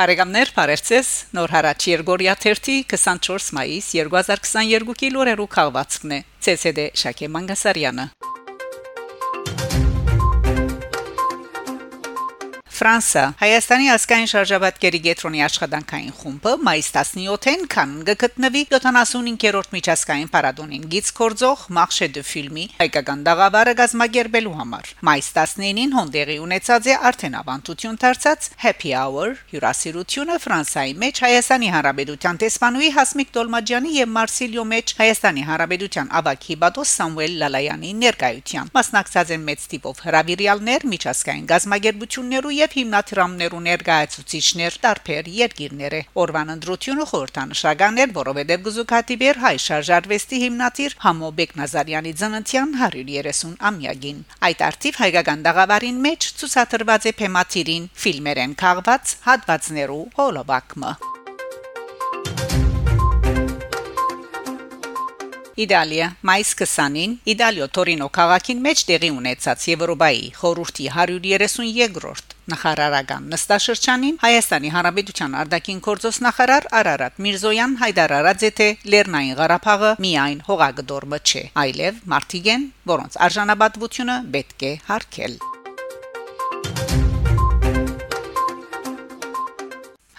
Բարեկամներ, բարերձես։ Նոր հարաճ Երգորիա 24 մայիս 2022-ի լուրերու քաղվածքն է։ ՑՍԴ Շակե Մանգասարյանը։ Ֆրանսա Հայաստանի ասկային շարժաբատկերի գետրոնի աշխատանքային խումբը մայիս 17-ին կան գտնվի 75-րդ միջազգային պարադոնին գից կորձող Marché de Film-ի հայկական դաղավարը գազմագերբելու համար մայիս 19-ին հոնդերի ունեցած է արդեն ավանդություն դարձած Happy Hour հյուրասիրությունը Ֆրանսայի մեջ Հայաստանի Հանրապետության տեսփանուի Հասմիկ Տոլմաջյանի եւ Մարսիլիո մեջ Հայաստանի Հանրապետության ավագ հիբատոս Սամուել Լալայանի ներկայությամբ մասնակցած են մեծ տիպով հրավիրյալներ միջազգային գազմագերբություններու եւ եւ հիմնադրամներու ներկայացուցիչներ տարբեր երկիրները օրվան ընդրությունը խորհրդանշական էր որովհետեւ գզուկատիբեր հայ շարժարվեստի հիմնադիր Համո Բեկնազարյանի ծննդյան 130 ամյակին այդ արդիվ հայկական դաղավարին մեջ ցուցադրված է թեմատիրին ֆիլմերեն քաղված հատվածներու հոլովակը Իտալիա մայիս 20-ին Իտալիո Տորինո քաղաքին մեջ տեղի ունեցած Եվրոպայի խորհրդի 132-րդ նախարարական նստաշրջանին Հայաստանի Հանրապետության արտաքին գործոս նախարար Արարատ Միրզոյան հայտարարած է թե Լեռնային Ղարաբաղը միայն հողագդորը չէ, այլև մարտիգեն, որոնց արժանապատվությունը պետք է հարգել։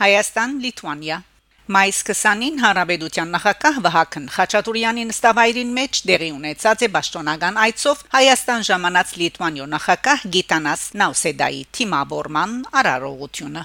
Հայաստան Լիտվանիա Մայիսի 20-ին Հանրապետության նախագահ Վահագն Խաչատուրյանի նստավայրին մեջ դեղի ունեցած է պաշտոնական այցով Հայաստան ժամանած Լիտվանիո նախագահ Գիտանաս Նաուսեդայի թիմավորման արարողությունը։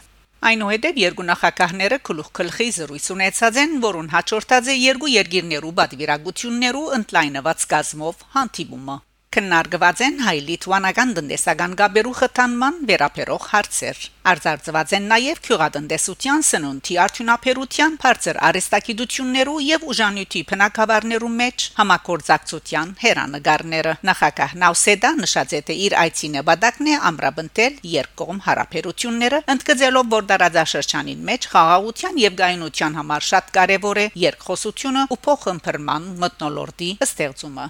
Այնուհետև երկու նախագահները քլուխ-քլխի զրույց ունեցած են, որոնց հաջորդած է երկու երկիրներու պատվիրակություններու ընդլայնված կազմով հանդիպումը քննարկված են հայ-լիտվանական տնտեսական գաբերու խթանման վերաբերող հարցեր։ Արձարծված են նաև քյուղատնտեսության սնունդի արդյունաբերության բարձր արեստակիդություններու եւ ուժանյութի բնակավարներու մեջ համակորձակցության հերանեկարները։ Նախագահ Նաուսեդա նշած է թե իր այցի նպատակն է ամրապնդել երկկողմ հարաբերությունները, ընդգծելով, որ դարաձաշրջանին մեջ խաղաղության եւ գայունության համար շատ կարեւոր է երկխոսությունը ու փոխըմբռնման մտնոլորտի ստեղծումը։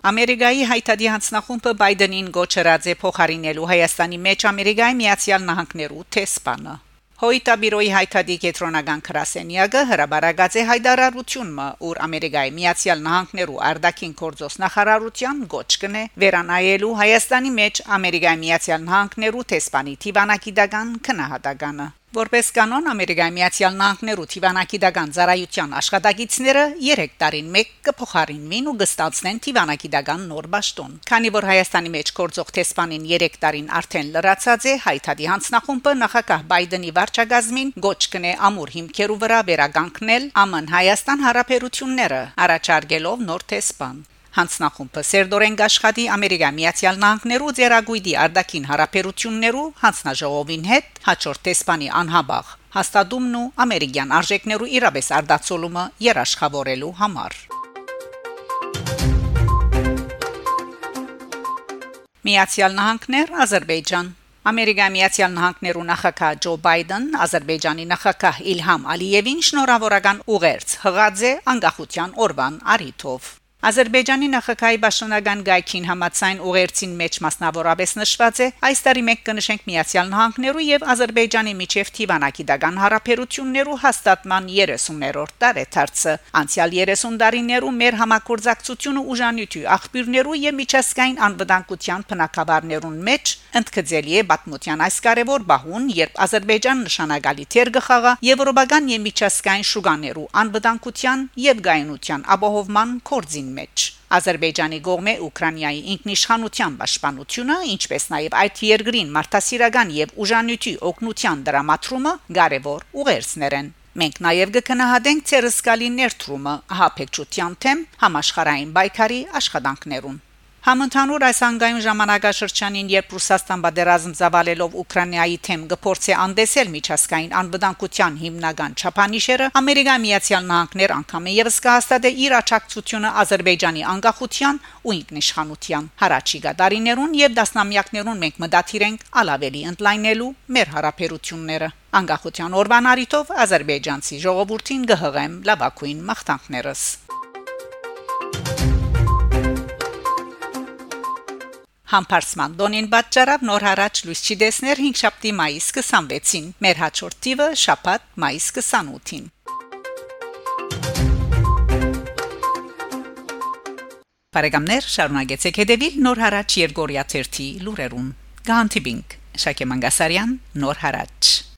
Ամերիկայի հայտարարի հանձնախումբը Բայդենին գոչրած է փոխարինելու Հայաստանի մեջ Ամերիկայի Միացյալ Նահանգներու տեսփանը։ Հոյտաբիրոյի հայտարարի կենտրոնական քրասենյակը հրաբարացած է հայտարարությունը, որ Ամերիկայի Միացյալ Նահանգներու արտաքին գործոս նախարարության գոչ կնե վերանայելու Հայաստանի մեջ Ամերիկայի Միացյալ Նահանգներու տեսփանի Տիվանակիդական քնահատականը Որպես կանոն Ամերիկայի Միացյալ Նահանգներու Տիվանակիդական ծառայության աշխատակիցները 3 տարին մեկ կփոխարինվին ու կստացնեն Տիվանակիդական նոր ճաշտոն։ Քանի որ Հայաստանի մեջ կորձող տեսփանին 3 տարին արդեն լրացած է, հայտարարի հանձնախումբը նախագահ Բայդենի վարչագազմին գոչ կնե ամուր հիմքերու վրա վերագանքնել ԱՄՆ Հայաստան հարաբերությունները, առաջարկելով նոր տեսփան։ Հանցնախումբը Սերդորեն Գաշխատի Ամերիկա Միացյալ Նահանգներու ձերագույդի արդակին հարաբերություններու հանցնաժողովին հետ հաջորդ տեսփանի անհաբաղ հաստատումն ու ամերիկյան արժեքներու իրապես արդացոլումը երաշխավորելու համար Միացյալ Նահանգներ Ադրբեջան Ամերիկայի Միացյալ Նահանգներու նախագահ Ջո Բայդեն Ադրբեջանի նախագահ Իլհամ Ալիևին շնորհավորական ուղերձ հղած է անկախության օրվան արիթով Ադրբեջանի նախագահի պաշտոնական գայքին համացայն ուղերձին մեջ մասնավորապես նշված է. Այս տարի մենք կնշենք Միացյալ Նահանգներու եւ Ադրբեջանի միջև Թիվանակիդական հարաբերություններու հաստատման 30-րդ տարեթարցը անցյալ 30 տարիներու մեր համակորձակցությունը ուժանյութի աղբյուրներու եւ միջազգային անվտանգության բնակավարներուն մեջ ընդգծելի է բացմության այս կարևոր բահուն, երբ Ադրբեջան նշանակալի թեր գխաղա եվրոպական եւ միջազգային շուկաներու անվտանգության եւ գայունության ապահովման կորձին մեջ Ադրբեջանի գողմե Ուկրաինայի ինքնիշխանության պաշտպանությունը, ինչպես նաև այդ երկրին մարդասիրական եւ ուժանյութի օգնության դրամատրումը կարևոր ուղերձներ են։ Մենք նաև կգնահատենք ցերսկալի ներդրումը հապեկչության թեմ համաշխարային բայկարի աշխատանքներուն։ Համընդհանուր այս հանգային ժամանակաշրջանին, երբ Ռուսաստան բادرազմ զավալելով Ուկրաինայի թեմ գործի անդեսել միջազգային անվտանգության հիմնական չափանիշերը, Ամերիկայի Միացյալ Նահանգներ անգամ եւս կհաստատե իր աչակցությունը Ադրբեջանի անկախության ու ինքնիշխանության հարաճիգա դարիներուն եւ դասնամյակներուն մենք մտադիր ենք ալավելի ընդլայնելու մեր հարաբերությունները։ Անկախության օրվանարիտով Ադրբեջանցի ժողովրդին գհղեմ լավակույն մաղթանքներս։ Համբարձման դոնին պատճառավ նոր հարաճ լույս չի դեսներ 5 շաբթի մայիս 26-ին մեր հաջորդ տիվը շաբաթ մայիս 28-ին Բարեկամներ շարունակեցեք հետևել նոր հարաճ Երգորիա 1-ի լուրերուն Գանտիբինգ Շակե Մանգասարյան նոր հարաճ